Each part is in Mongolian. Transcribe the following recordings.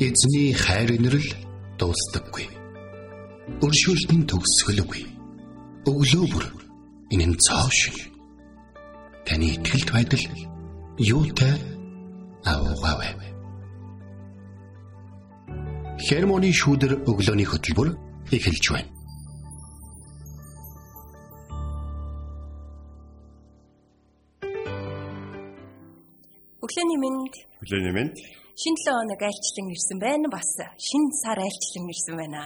Эзний хайр инрэл дуустдаггүй. Өршөөлт нь төгсгөлгүй. Өглөө бүр энэ нь цоо шиг. Таны ихтгэлт байдал юутай аавгаавэ. Хермоны шүүдэр өглөөний хөтөлбөр эхэлж байна. Өглөөний мэнд. Өглөөний мэнд. Шинэ 7 хоног айлчлан ирсэн байна. Бас шинэ сар айлчлан ирсэн байна.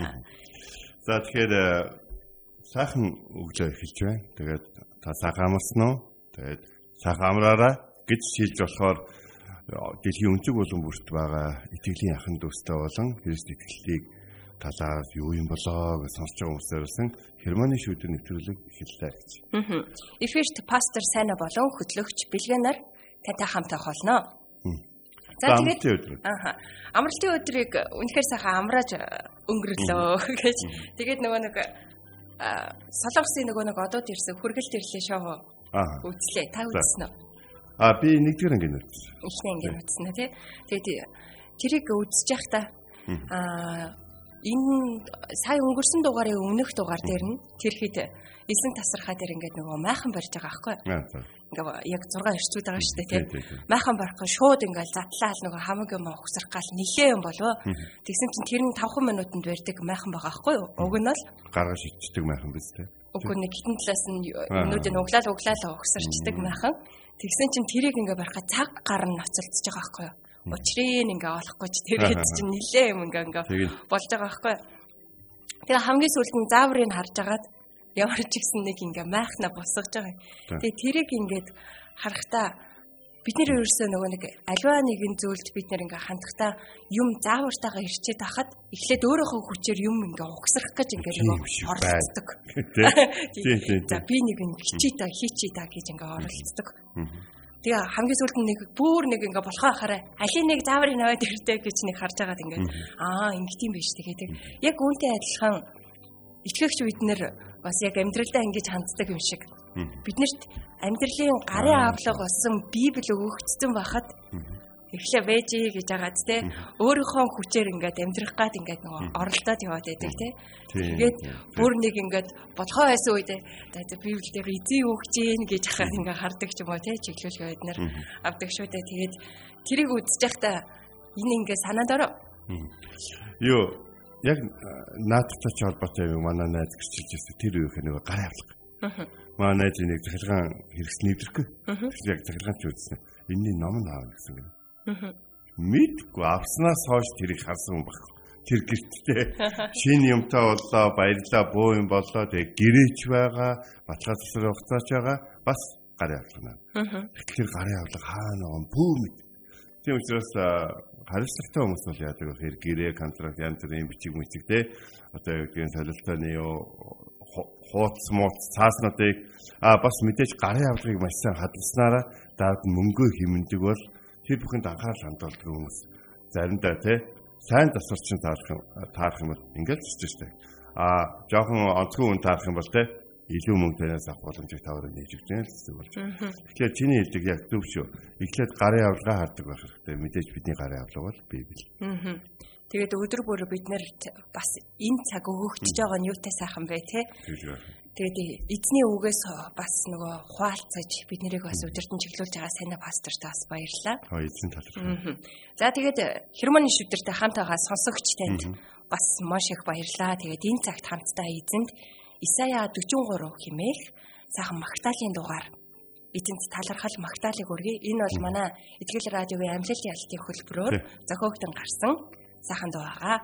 За тэгэхээр э, сайхан өглөө эхэлж байна. Тэгээд та сайхан амарсан уу? Тэгээд сайхан амраараа гэж шилж болохоор э, дэлхийн өнцөг болон бүрт байгаа итгэлийн ахын дүүстэй болон Христ итгэлийг талаар юу юм болоо гэж сонсож байгаа хүмүүсээрсэн Германы шүүдэр нэвтрүүлэг эхэллээ гэж. Аа. Эфирт пастор Сайна болон хөтлөгч Билгэнаар тантай хамт болно. За тэгээд ааха амралтын өдрийг үнэхээр сайхан амрааж өнгөрлөө гэж. Тэгээд нөгөө нэг солонгосын нөгөө нэг одод ирсэн хүргэлт ирлээ шоу үзлээ. Та үзсэн үү? А би нэгдүгээр анги үзсэн. Эхний анги үзсэн тий. Тэгээд тэрийг үзэж явахдаа аа энэ сая өнгөрсөн дугаарын өмнөх дугаар дээр нь тэр хэд эсэн тасархаа дээр ингээд нөгөө майхан барьж байгаа байхгүй. Ингээ яг 6 эрчүүд байгаа шүү дээ тийм. Майхан барахгүй шууд ингээд затлаал нөгөө хамаг юм ухсрах гал нилээ юм болов. Тэгсэн чинь тэр нь 5 минутанд барьдаг майхан байгаа байхгүй юу? Уг нь л гаргаж ичдэг майхан биз дээ. Үгүй нэг хитэн талаас нь юмнуудыг углаал углаал ухсарчдаг майхан. Тэгсэн чинь тэрийг ингээ барихад цаг гар нь ноцолцож байгаа байхгүй юу? Учрыг ингээ олохгүй ч тэгээд чинь нилээ юм ингээ ингээ болж байгаа байхгүй. Тэгээ хамгийн сүүлд нь зааврыг харж агаад ямар ч ихсэн нэг ингээ майхна босгож байгаа. Тэгээ тэрийг ингээд харахтаа бид нэр ерөөсөө нөгөө нэг альва нэгэн зүйлд бид нэр ингээ хандахтаа юм заавартайгаа ирчээд хахад эхлээд өөрийнхөө хүчээр юм ингээ угсрах гэж ингээ нөгөө оролцдог. Тийм. За би нэг нь хичээ та хийчээ та гэж ингээ оролцдог. Тэгээ хамгийн сүүлд нэг бүр нэг ингээ болохоо хараа алийг нэг зааврыг наваад ирдэ гэж нэг харж байгаад ингээ аа ингээ тийм биш тэгээд яг үүнтэй адилхан итгэгч бид нэр бас яг амьдралдаа ингэж ханддаг юм шиг. Биднэрт амьдралын гарын авлага болсон библ өгөгдсөн байхад эхлээ вэжи гэж агаад те өөрийнхөө хүчээр ингээд амьдрах гад ингээд нөгөө оролдоод яваад байдаг те. Тэгээд бүр нэг ингээд болохоо байсан үед за библиэлд эзэн өгч гин гэж ахаад ингээд хардаг ч юм уу те чиглүүлгээ бид нар авдаг шүү дээ. Тэгээд тэрийг үзэж байхдаа энэ ингээд санаанд ороо. Юу яг наадтай ч холбоотой юм манай найз гэрчилж ирсэн тэр үеийнх нэг гарын авлага манай найз нэг захиргаан хэрэгс нэвдрэхгүй яг захиргаан ч үзсэн энэний ном нь аав гэсэн юм Мэдгүй авснаас хойш тэрийг харсан баг. Тэр гэртээ шинэ юмтай боллоо, баярлаа, буу юм боллоо. Тэгээ гэрээч байгаа, батлаа засвар хугацаач байгаа. Бас гарын авлага. Тэгэхээр гарын авлага хаана байгаа бүү мэд. Тийм учраас хариуцлагатай хүмүүс бол яадаг вэ? Гэрээ, контракт, янз бүрийн бичиг мүчиг те. Одоо юу гэдгийг солилцооны юу хууц мууц цааснуудыг а бас мэдээж гарын авлагыг маш сайн хадгалснараа даад мөнгөө хэмндэг бол тэр бүхэнд анхаарал хандуулдаг хүмүүс заримдаа тий сайн засварчин таарах таарах юм бол ингээл зурж штэ а жоохон онцгой хүн таарах юм бол тий илүү мөнгө танаас авах боломжийг таваар нээж өгч байна л зүйл болж. Тэгэхээр чиний хэлдэг яг зөв шүү. Эхлээд гарын авлагаа хардаг байх хэрэгтэй. Мэдээж бидний гарын авлага бол Библи. Тэгээд өдөр бүр бид нэр бас энэ цаг өгөгдөж байгаа нь юутай сайхан бэ те. Тэгээд эзний үгээс бас нөгөө хуалцаж бид нарыг бас өдөртөн чиглүүлж байгаа сайн пасторт бас баярлалаа. Аа эзэн талархав. За тэгээд хермоны шүдэртэй хамт байгаа сонсогч танд бас маш их баярлалаа. Тэгээд энэ цагт хамтдаа эзэнд Исая 43 хэмээх сайхан магтаалын дугаар эзэнт талархал магтаалыг өргөе. Энэ бол манай Итгэл радиогийн амлалтын ялтын хөлбөрөөр зохиогдсон гарсан сайхан дуу байгаа.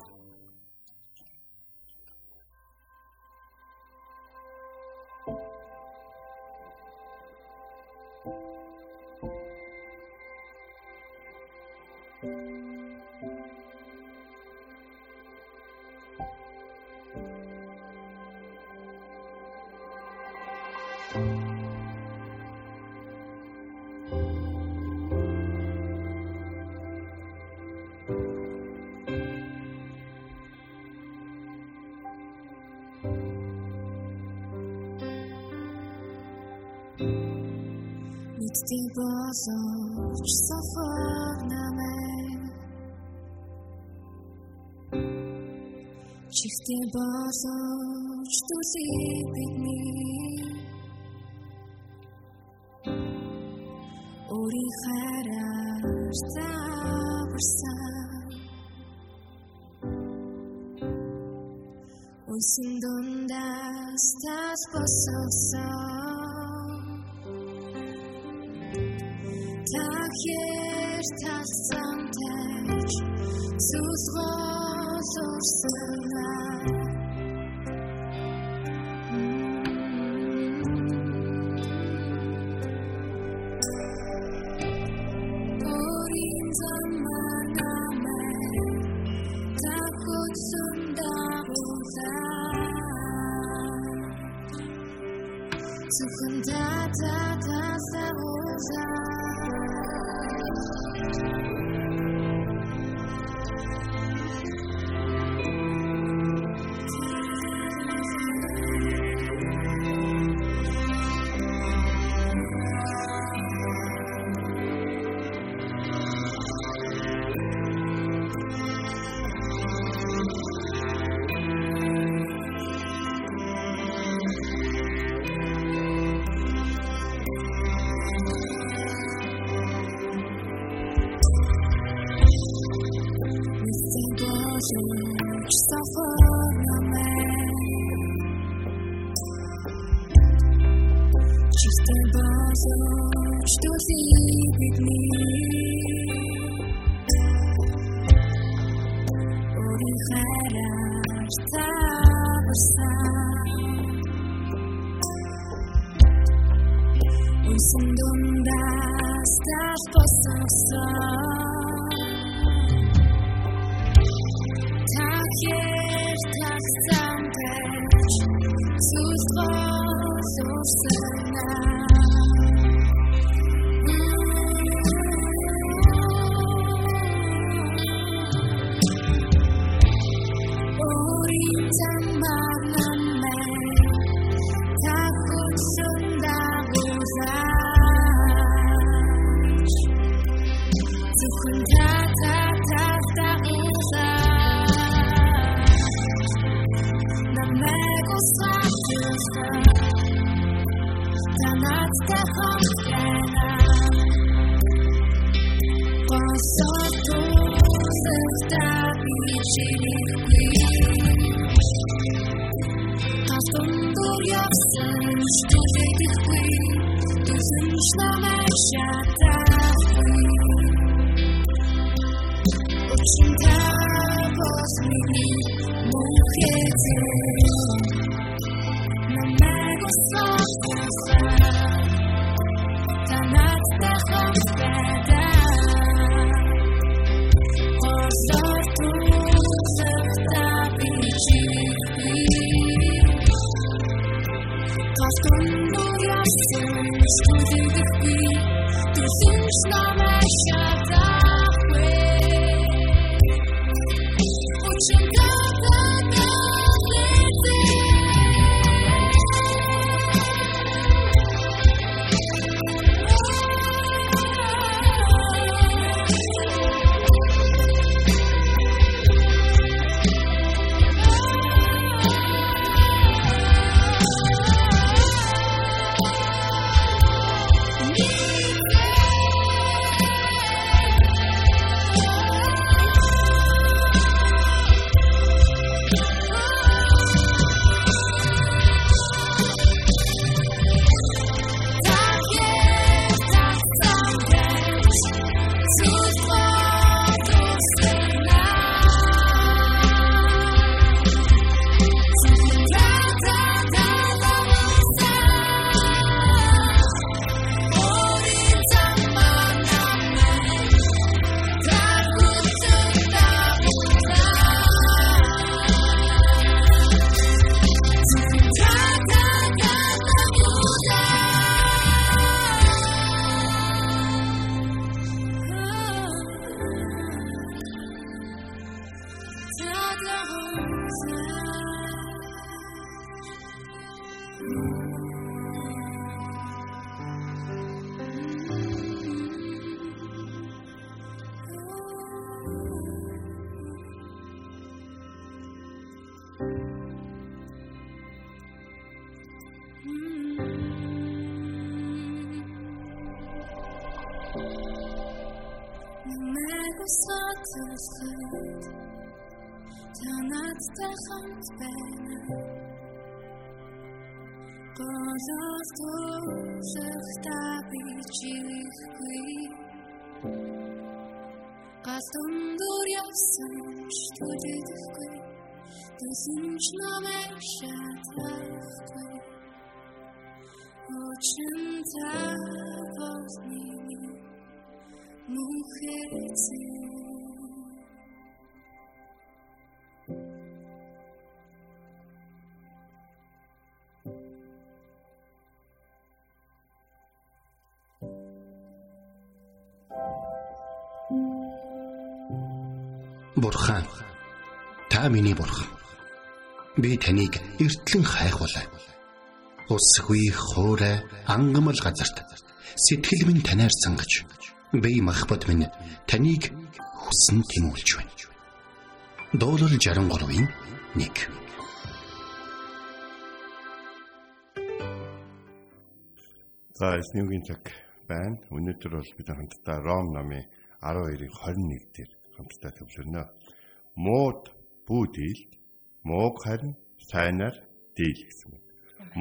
Mitty bozor sofar namen Çifti bozor tuzi bitmiş sin dónde estás Tak jesteś sam też, cóż. Чистый базу, что ты видишь Moja sól, szkodliwych chwil, to już nowe. Намайг усааталхад танадтай хамт байна Голос тулахта би чихгүй Галтун дур явсан ч түлэдэхгүй Түсэн ч намайг шатахгүй Очин та болны мухэцэн Бурхан та миний бурхан. Би таныг эртлэн хайхвалаа. Усгүй хоорой ангамл газарт сэтгэл минь танаар сангаж би махбат минь таныг хүсн тимүүлж байна. Дуурал 63-ийн 1 За эснүүгийн цаг байна. Өнөөдөр бол бид хамтдаа Ром номын 12-ийн 21 дээр хамтдаа төвлөрнө. Мууд бүү дийлд, мууг харин сайнаар дийл гэсэн.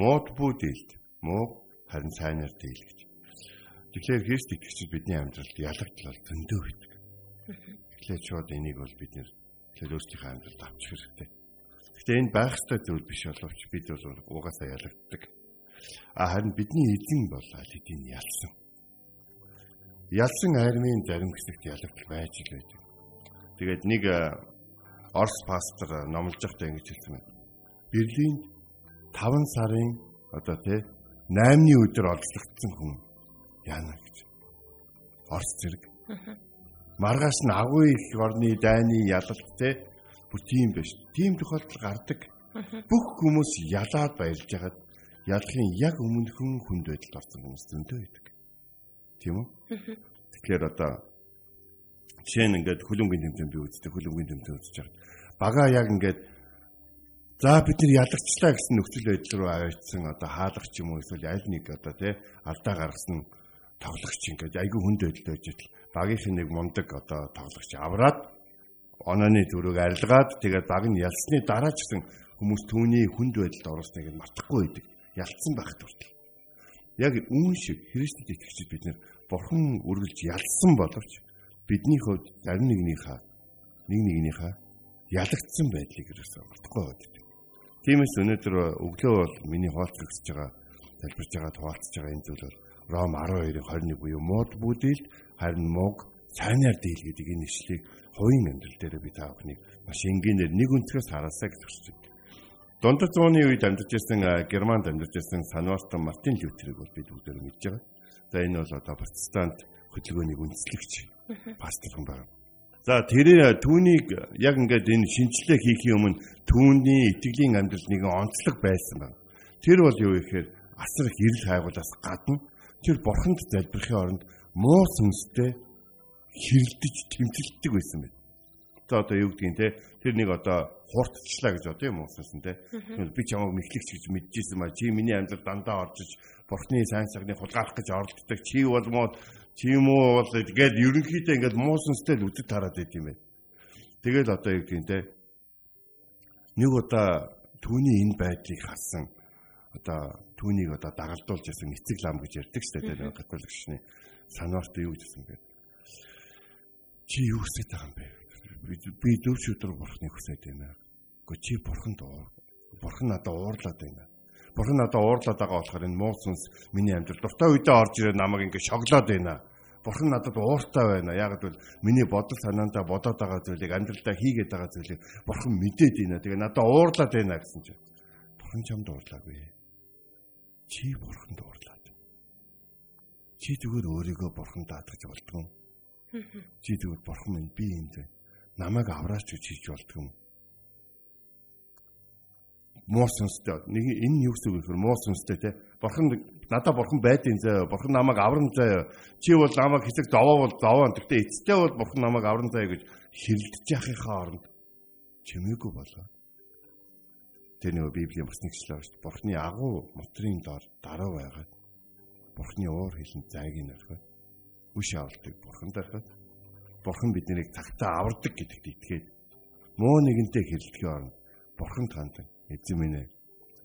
Мууд бүү дийлд, мууг харин сайнаар дийл гэж. Тэгэхээр Христ итгэгчид бидний амьдралд ялагдлал зөндөө байдаг. Тэгэхээр шууд энийг бол бид нэр өөрсдийнхөө амьдралд авчих хэрэгтэй. Гэхдээ энэ байх ёстой зүйл биш боловч бид бол угаасаа ялагддаг. А харин бидний эзэн бол аль хэдийн ялсан. Ялсан армийн зарим хэсэгт ялагдал байж л байдаг. Тэгээд нэг Орос пастор номлож байхдаа ингэж хэлсэн байна. Берлинд 5 сарын одоо тий 8-ны өдөр олзлогдсон хүн яана гэж. Орос зэрэг. Маргааш нь агуу их орны дайны ялалт тий бүр тийм биш. Тийм тохиолдол гардаг. Бүх хүмүүс ялаад баярлж хагаад ялахын яг өмнөхөн хүнд байдалд орсон хүмүүс зөндөө байдаг. Тийм үү? Тэгэхээр одоо жишээ нь ингээд хөлөнгөний тэмцээн би үздэг хөлөнгөний тэмцээн үзэж байгаа. Бага яг ингээд за бид нар ялагчлаа гэсэн нөхцөл байдал руу аваачсан одоо хаалгач юм уу эсвэл аль нэг одоо тий алдаа гаргасан тоглогч ингээд айгүй хүнд байдалд байж идэл багийнх нэг мундаг одоо тоглогч авраад онооны зүрэг арилгаад тэгээд баг нь ялсны дараа ч гэсэн хүмүүс түүний хүнд байдалд орсныг мартахгүй байдаг. Ялцсан байх төртөл. Яг үүн шиг Христэд итгэгчид бид нэр бурхан үргэлж ялсан боловч бидний хувьд зарим нэгнийхээ нэг нэгнийхээ ялагдсан байдлыг ерөөсөө мартахгүй байдаг. Тиймээс өнөөдөр өглөө бол миний хуваалцах байгаа залбирж байгаа хуваалцж байгаа энэ зүйл бол Ром 12:21 буюу мод бүдэлд харин мог сайнаар дийл гэдэг энэ ишлэгийг хувийн амьдрал дээр би та бүхнийг маш энгийнээр нэг өнцгөөс хараасаа гэж хүсэж байна. Дундад зууны үед амьдарч байсан Германд амьдарч байсан Санвартан Мартин Лютерийг бол бид бүгдээр мэдж байгаа. За энэ бол одоо протестант хөдөлгөөний үндэслэгч пастор хүн байна. За тэр түүнийг яг ингээд энэ шинжилгээ хийхийн өмнө түүний итгэлийн амьдрал нэгэн онцлог байсан байна. Тэр бол юу гэхээр асар их эрэл хайгуулаас гадна тэр бурханд залбирхын оронд муу сүнстэй хэрэлдэж тэмцэлдэг байсан байна. За одоо юу гэдгийг те тэр нэг одоо хууртчлаа гэж одоо юм ууссан те. Би чамайг мэхлэгч гэж мэдчихсэн маа чи миний амьдрал дандаа орж иж бурхны сайн цагны хулгайлах гэж оролддог. Чи бол муу чи юм уу бол тэгээд ерөнхийдөө ингээд муу сүнстэй л үдэт хараад байт юм байна. Тэгэл одоо юу гэдгийг те нэг удаа түүний энэ байдлыг харсан одоо түүнийг одоо дагалдуулж ясан эцэг лам гэж ярьдаг шүү дээ католик шний санаарт юу гэсэн бэ? Чи юу хүсэж байгаа юм бэ? би зөв шүтрэг бурхныг хүсэж байна. Гэхдээ чи бурханд бурхан надад уурлаад байна. Бурхан надад уурлаад байгаа болохоор энэ муу сүнс миний амьдрал дуртай үедээ орж ирээд намайг ингэ шоглоод байна. Бурхан надад ууртай байна. Яг л миний бодол санаандаа бодоод байгаа зүйлийг амьдралдаа хийгээд байгаа зүйлийг бурхан мэдээд байна. Тэгээ надад уурлаад байна гэсэн чинь бурхан чамд уурлаагүй. Чи бурханд уурлаад. Чи зүгээр өөрийгөө бурханд даатгаж болдгоо. Чи зүгээр бурхан минь би юм дээ намайг авраач гэж хийж болдго юм. Муу сүнстэй. Нэг энэ юу гэсэн үг вэ? Муу сүнстэй те. Бурхан надаа бурхан байдیں۔ заяа. Бурхан намайг авран заяа. Чи бол намайг хэсэг зовоо бол зовоо. Гэхдээ эцтэй бол бурхан намайг авран заяа гэж хэрэлдэж яхихаа оронд чимээгүй болоо. Тэр нэг Библийн бас нэгчлээ шүү дээ. Бурхны агуу мотрын дор дараа байгаад Бурхны уур хилэн зайг нь орхиод үш авалтыг Бурханд орхиод Бурхан биднийг цагтаа авардаг гэдэгт итгээд муу нэгэнтэй хэрэлдэхин орно. Бурхан танд эзэн минь ээ.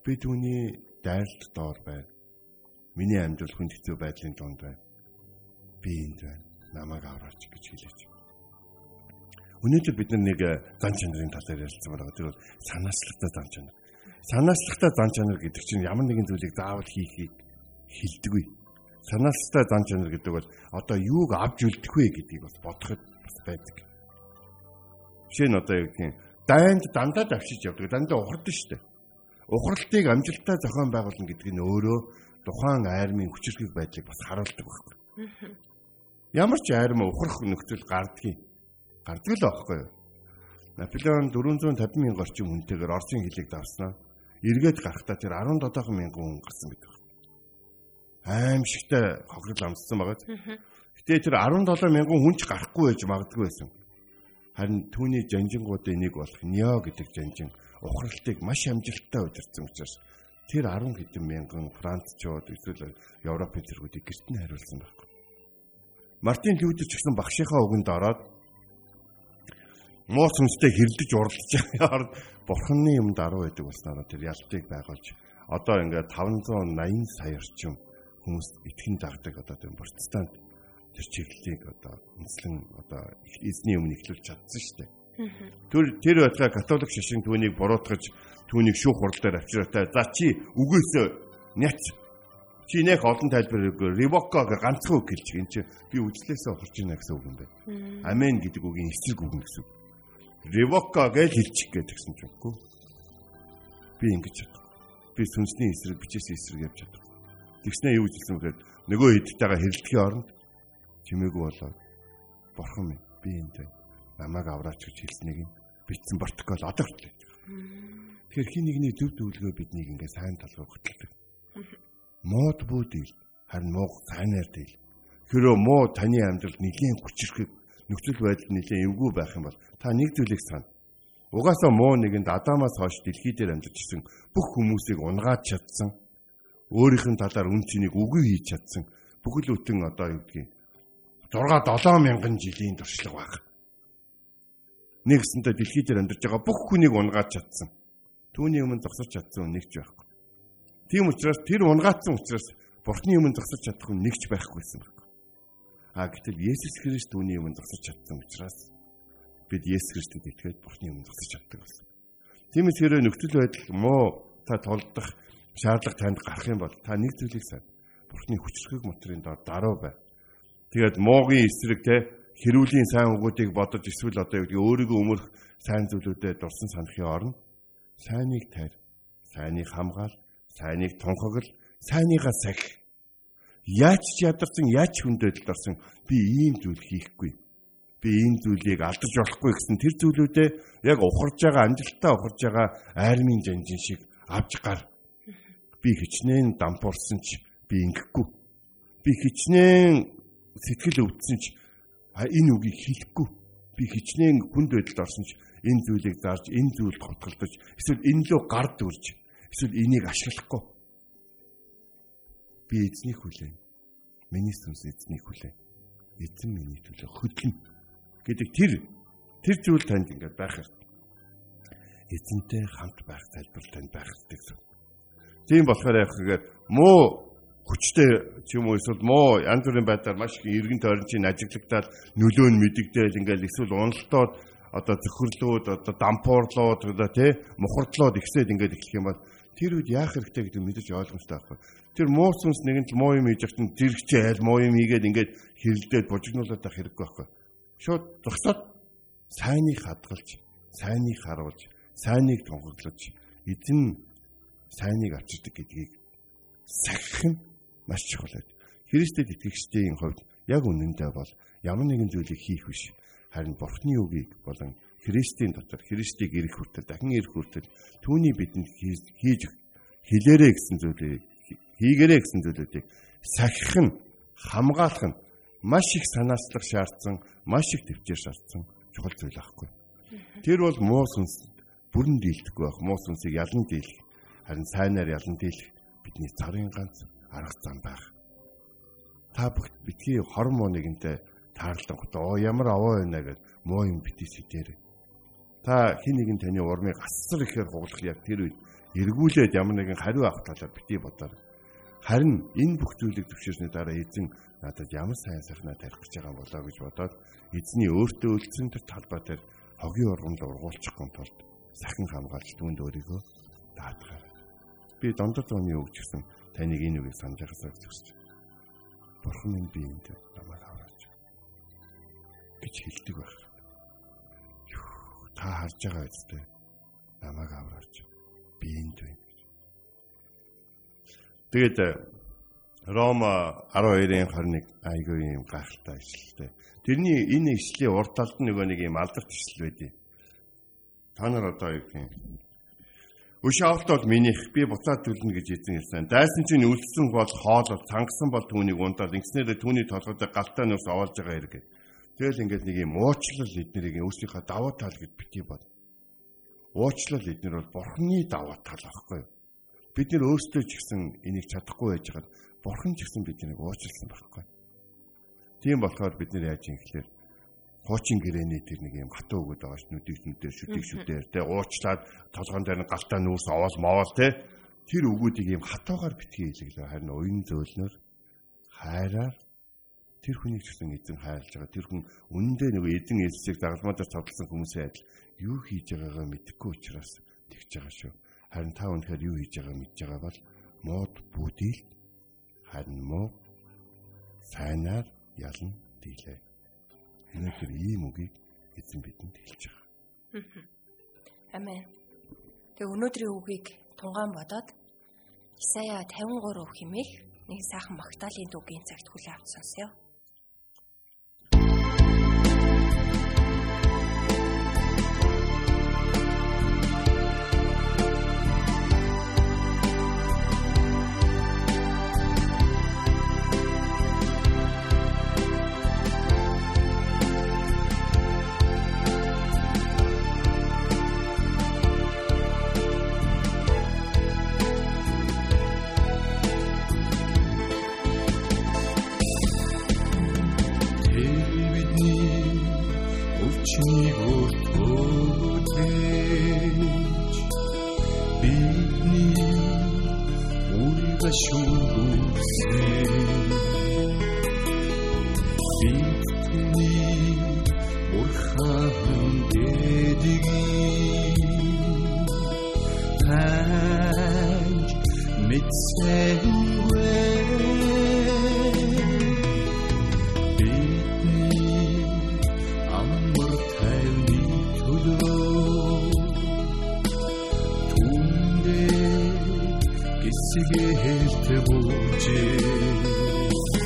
Би түүний дайралт доор байна. Миний амьдрал хүнд хэцүү байдлын донд байна. Би энд байна. Намайг авраач гэж хэлээч. Өнөөдөр бид нэг зан чанарын талаар ярилцсан байна. Тэр бол санаачлалтай зан чанар. Санаачлалтай зан чанар гэдэг чинь ямар нэгэн зүйлийг заавал хийхийг хилдэггүй. Санаачлалтай зан чанар гэдэг бол одоо юуг авч үлдэх вэ гэдгийг бас бодоход бас байдаг. Жишээ нь одоо юу гэх юм дайнд дандаа давшиж явдаг. Дандаа ухардаг шүү дээ. Ухралтыг амжилттай зохион байгуулна гэдэг нь өөрөө тухайн айрмын хүчрхэг байдлыг бас харуулдаг байхгүй. Ямар ч айрм ухрах нөхцөл гардгийг гардаг л байхгүй юу? Наполеон 450 мянган орчим хүнтэйгээр Оросын хилийг давснаа. Эргээд гарахтаа тэр 17 мянган хүн гарсан гэдэг. Аимшигтай хохирол амссан байгаа. Гэтэ тэр 17 мянган хүн ч гарахгүй байж магадгүй байсан. Харин түүний жанжингуудын нэг болох Нио гэдэг жанжин ухралтыг маш амжилттай удирдсан учраас тэр 10 хэдэн мянган францчууд эсвэл Европын зэргүүдийг гэрт нь хариулсан байхгүй. Мартин Лютер ч гэсэн багшийнхаа үгэнд ороод муу сүнстэй хэрэлдэж уралдаж байгаа бурханы юмд 10 байдаг болсноор тэр ялтыг байгуулж одоо ингээд 580 сая орчим хүмүүс итгэн дагдаг одоо тэр протестант тэр чиглэлийг одоо үнслэн одоо эзний өмнө ихлүүлж чадсан шүү дээ. Тэр тэр байтугай католик шашин түүнийг буруутгаж түүнийг шүүх хурлаар авчираатай. За чи үгээс няц чи нэх олон тайлбар өгөө ревоко гэ ганцхан үг хэлж энэ чи би үжлээсээ ухарч байна гэсэн үг юм байна. Амен гэдэг үгийн эсрэг үг гэсэн. Ревоко гэж хэлчих гэдгсэн ч үгүй. Би ингэж чадах. Би сүнсний эсрэг бичээсээ эсрэг явж чадах. Тэгснээ юу хэлсэн бэхээр нөгөө хэдтэйгээ хэрэлдэхийн оронд чимээгүй болоод бурхан минь би энд намайг авраач гэж хэлснийг бичсэн протокол одоо хүртэл. Тэгэхээр хин нэгний зөв зөвлөгөө биднийг ингээ сайн талруу хөтэлдэг. Мод бүүдэл харин муу сайнаар дээл. Хэрвээ муу таны амьдралд нэлийн хүчрэхэг нөхцөл байдал нэлийн эвгүй байх юм бол та нэг зүйлийг сана. Угаасаа муу нэгэнд Адамаас хойш дэлхий дээр амьдарч исэн бүх хүмүүсийг унгаад чадсан. Өөрийнх нь талаар үн цэнийг үгүй хийж чадсан. Бүхэл бүтэн одоо юу гэдгийг 6 7 мянган жилийн туршлага баг нэгсэнтэй дэлхий дээр амьдарч байгаа бүх хүнийг унгаад чадсан. Түүний өмнө зогсож чадсан нэгч байхгүй. Тийм учраас тэр унгаацсан учраас Бурхны өмнө зогсож чадах хүн нэгч байхгүйсэн. А гэтэл Есүс Христ түүний өмнө зогсож чадсан учраас бид Есүс Христэд итгээд Бурхны өмнө зогсож чаддаг болсон. Тиймээс хэрэг нөхцөл байдал муу та толдох шаардлага танд гарах юм бол та нэг зүйлийг сайн. Бурхны хүчрхэг моторын доор даруй бай. Тэгээд муугийн эсрэг те хэрүүлийн сайн үгүүдийг бодож эсвэл одоо юу гэдэг өөрийгөө өмөрөх сайн зүйлүүдэд дурсан санахын оронд сайныг тарь, сайныг хамгаал, сайныг тунхаглал, сайныгаа сах. Яаж ядарсан, яаж хүндэд орсон би ийм зүйл хийхгүй. Би ийм зүйлийг алдаж болохгүй гэсэн тэр зүйлүүдээ яг ухарж байгаа амжилтаа ухарж байгаа айрмын жанжин шиг авч гар. Би хичнээн дампуурсан ч би ингэхгүй. Би хичнээн сэтгэл өвдсөн ч энэ үгийг хэлэхгүй би хичнээн хүнд байдалд орсон ч энэ зүйлийг зарж энэ зүйлд хотголдож эсвэл энэ лөө гард үрж эсвэл энийг ашиглахгүй би эзнийг хүлээн. Миний сүнс эзнийг хүлээн. Эзэн миний төлөө хөдлөн. Гэдэг тэр тэр зүйл танд ингээд байх хэрэгтэй эзэнтэй хамт байх залбирал танд байх хэрэгтэй. Тийм болохоор яг гэхээр муу хүчтэй ч юм уу эсвэл муу янз бүрийн байдлаар маш их эргэн тойрон чинь ажиглагдаад нөлөө нь мэдэгдээл ингээл эсвэл уналтууд одоо зөвхөрлүүд одоо дампуурлууд одоо тий мухардлууд ихсээд ингээд эхлэх юм бол тэр үед яах хэрэгтэй гэдэг мэдэж ойлгомжтой байхгүй. Тэр муу сүнс нэгэн л муу юм хийж явахт зэрэгчээ айл муу юм хийгээд ингээд хэрэлдээд бужигнуулаад байх хэрэггүй байхгүй. Шууд зогсоод сайныг хадгалж, сайныг харуулж, сайныг тунхаглаж эзэн сайныг авчирдаг гэдгийг сахих нь маш чухал байдаг. Христэд итгэгчдийн хувьд яг үнэндээ бол ямар нэгэн зүйлийг хийх биш. Харин Бурхны үгийг болон Христийн дотор Христийг ирэх хүртэл дахин ирэх хүртэл түүний бидэнд хийж хэлээрэ гэсэн зүйлийг хийгэрэ гэсэн зүйлүүдийг сахих нь хамгаалах нь маш их санаачлах шаардсан, маш их төвчээр шаардсан чухал зүйл аахгүй. Тэр бол муу сүнс бүрэн дийлдэхгүй байх. Муу сүнсийг ялан дийлэх. Харин сайнаар ялан дийлэх бидний царын ганц арга зам байх. Та бүгд битгий хормоо нэгэнтэй таарлан гот оо ямар аваа байна гэж муу юм битээ сэтээр. Та хин нэгэн таны урмыг асар ихээр хуглах яг тэр үед эргүүлээд ямар нэгэн хариу авах талаар битээ бодоор. Харин энэ бүх зүйлийг төвшөрсний дараа эзэн надад ямар сайн сайхнаа тарих гэж байгаа болоо гэж бодоод эзний өөртөө үлдсэн тэр талбай дээр хогийн ургамд ургуулчих гон тулд сахин хамгаалж түүнд өөрийгөө даатгаарай. Би дондор зооны үг гэсэн таныг энэ үгийг санаж байгаасаа зүсч. Бурхан минь би энд намайг аваач гэж хэлдэг байх. Та харж байгаа үстэй намайг аваач. Би энд байна. Тэгээд Рома 12-ын 21 айгүй юм гахалтай ишлэлтэй. Тэрний энэ ишлийн урд талд нөгөө нэг юм алдарт ишл байдیں۔ Та нар одоо юу гэх юм? Өш авалт бол минийх би буцаад төлнө гэж эзэн хэлсэн. Дайсан чинь үлдсэн бол хоолол, цангасан бол түүнийг унтаад ингэснээр түүний толгойд галтай нөөс овоолж байгаа хэрэг. Тэгэл ингээд нэг юм уучлал эднэрийг өөрсдийнхөө даваа тал гэж битгий бод. Уучлал эднэр бол бурхны даваа тал аахгүй юу? Бид нэр өөрсдөө ч гэсэн энийг чадахгүй байж байгаа Бурхан ч гэсэн биднийг уучлсан байхгүй. Тийм болохоор бид нэр яаж юм гэхэлэр хуучин гэрээний тэр нэг юм хатуу өгöd байгаа ш нүдийг нүдээр шүтийг шүтээр те уучлаад толгоон дээр нь галтаа нүүрс овоол моол те тэр өгүүдийг юм хатуугаар битгий хэлэглээ харин уян зөөлнөр хайраар тэр хүнийг ч гэсэн эзэн хайрлаж байгаа тэр хүн үнэндээ нөгөө эзэн элсийг загалмаадаар цодлсон хүмүүсийн адил юу хийж байгаагаа мэдэхгүй учраас тэгж байгаа шүү харин та үнэхээр юу хийж байгааг мэдж байгаа бол мод бүдийлт харин муу сайнаар ялан дийлээ. Өнөөдөр ийм үгийг эзэн бидэнд хэлж байгаа. Амен. Тэгээ өнөөдрийн үгийг тунгаан бодоод Исая 53 хэмээх нэг сайхан магтаалын дуугийн цагт хүлээ авч сонсъё. دیگه هست بود چه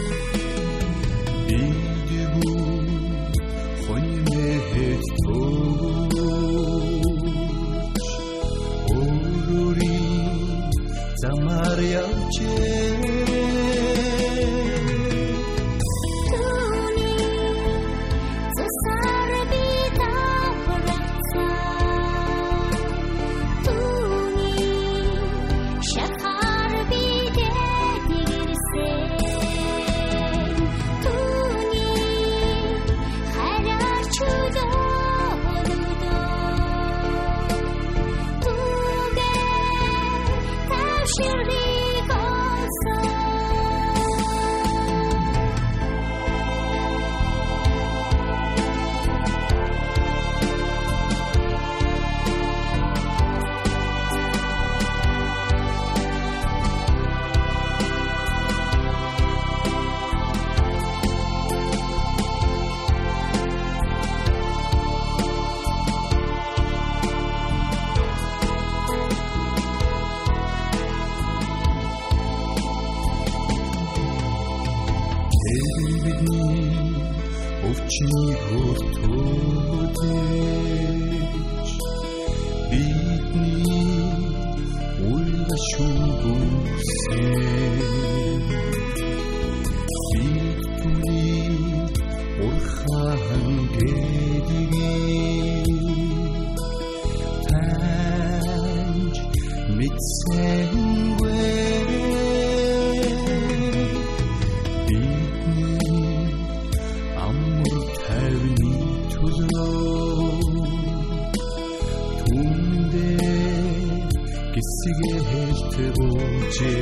se voce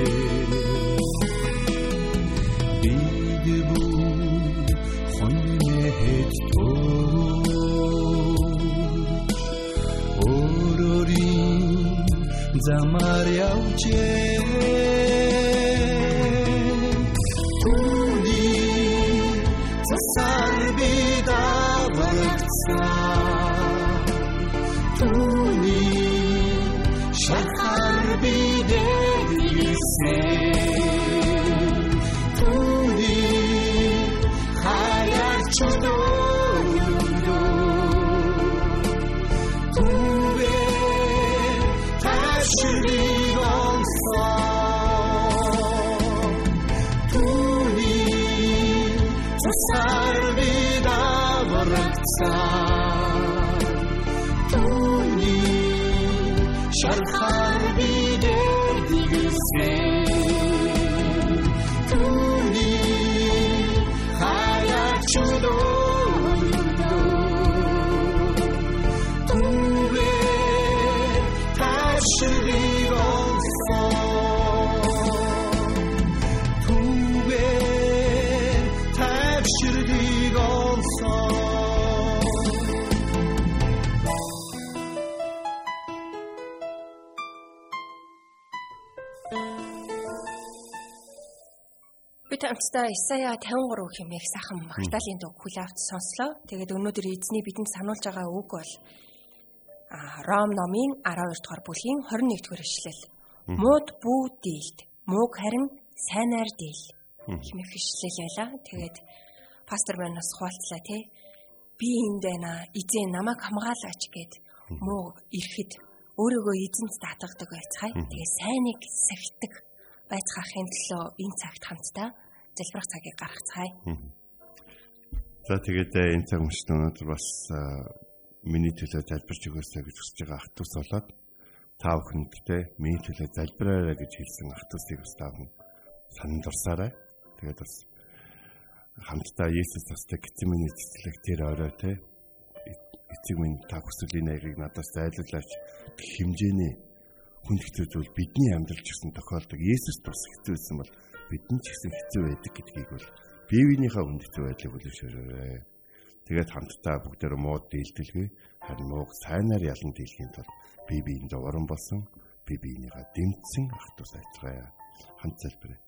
Bidebu honne mehet tor Ororin zamar yauce Sar vida bıraksan Tuni şarkar хамтдаа Исая 53 хэмээх сайхан Магдалины дуу хүлээвч сонслоо. Тэгээд өнөөдөр эзний бидэнд сануулж байгаа үг бол Ром номын 12 дугаар бүлгийн 21 дугаар ишлэл. Мууд бүү дийлд, мууг харин сайнаар дийл хэмээх ишлэл байлаа. Тэгээд пастор маань бас хуалцлаа тий. Би энд байна. Эзэн намайг хамгаалаач гэд муу ирэхэд өөрийгөө эзэнт татгадаг байцгаая. Тэгээ сайныг сахилдаг байцгаахын төлөө энэ цагт хамтдаа залбирах цагийг гаргацгаая. За тэгээд э, энэ цаг мөчт өнөөдөр бас э, миний төлөө залбирч өгөөсэй гэж хүсэж байгаа ахтус болоод та бүхэндтэй миний төлөө залбираарай гэж хэлсэн ахтусыг бас та бүхэн санд дурсаарай. Тэгээд бас хамтдаа Есүс тасдаг гитсэн миний цэцлэг тэр орой те эцэг минь та хүслийн нэрийг надаас зайлуулаач хэмжээний хүн хэцүү зүйл бидний амьдралч гэсэн тохиолдог Есүс тус хэцүүсэн бол бидний ч гэсэн хэцүү байдаг гэдгийг бол бие биенийхээ хүнд хэцүү байдлыг үлэмшээрэй. Тэгээд хамтдаа бүгдээр мууд дийлдэлгүй харин мууг сайнаар ялан дийлхийн тулд бие биеинд уран болсон бие биенийхээ дэмжсэн ах トゥ сайцгаая. Хамт залбирая.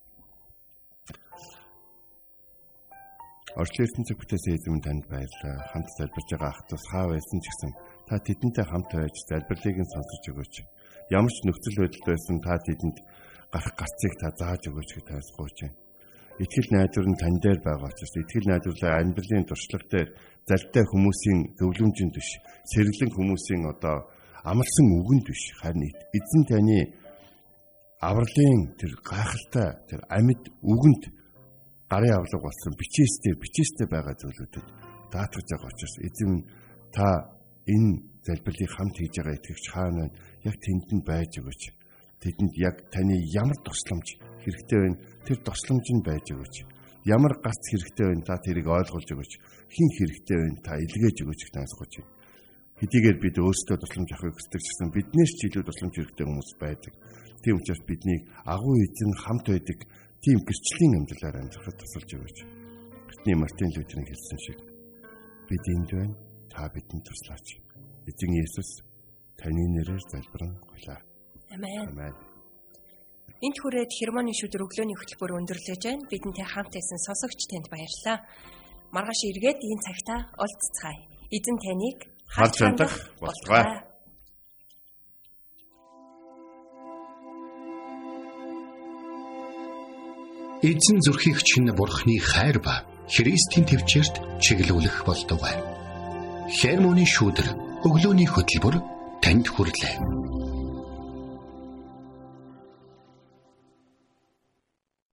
Орчлын ертөнцөд бүтээсэн эзэм танд баярлалаа. Хамт залбирж байгаа ах トゥ хаа байсан ч гэсэн та тэдэнтэй хамт байж залбирлыг нь сонсож өгөөч. Ямар ч нөхцөл байдал байсан та тэдэнд гарах гарцыг та зааж өгөөч гэж тайлбарж байна. Итгэл найдвар нь тань дээр байгаа учраас итгэл найдварлаа амьдралын туршлага дээр залтай хүмүүсийн зөвлөмжөнд биш, сэргэлэн хүмүүсийн одоо амарсан үгэнд биш, харин эзэн таны авралын тэр гайхалтай тэр амьд үгэнд гарын авлага болсон бичээстэй бичээстэй байгаа зүйлүүдэд даатгаж байгаа учраас эзэн та энэ залбирлыг хамт хийж байгаа итгэгч хаана яг тэнд нь байж өгөөч тэдэнд яг таны ямар тусламж хэрэгтэй вэ? Тэр тусламж нь байж өгөөч. Ямар гарц хэрэгтэй вэ? Та тэрийг ойлгуулж өгөөч. Хин хэрэгтэй вэ? Та илгээж өгөөч гэж таасгаж байна. Хэдийгээр бид өөрсдөө тусламж авахыг хүсдэг ч гэсэн биднээс ч илүү тусламж хэрэгтэй хүмүүс байдаг. Тийм учраас бидний агуу эзэн хамт байдаг тийм гэрчлийн амьдралаар амьдрахад тусалж өгөөч. Бидний Мартин Лютерийн хэлсэн шиг бид энд байна. Та бидэнд туслаач. Эзэн Есүс таны нэрээр залбирэн гуйлаа. Амен. Энд хүрээд хермоны шүдэр өглөөний хөтөлбөр өндөрлөж байна. Бидэнтэй хамт байсан сонсогч танд баярлалаа. Маргааш эргээд энэ цагтаа олццгаая. Эзэн таныг харж хандах болтугай. Эзэн зүрхийг чинь бурхны хайр ба Христийн төвчөрт чиглүүлэх болтугай. Хермоны шүдэр өглөөний хөтөлбөр танд хүрэлээ.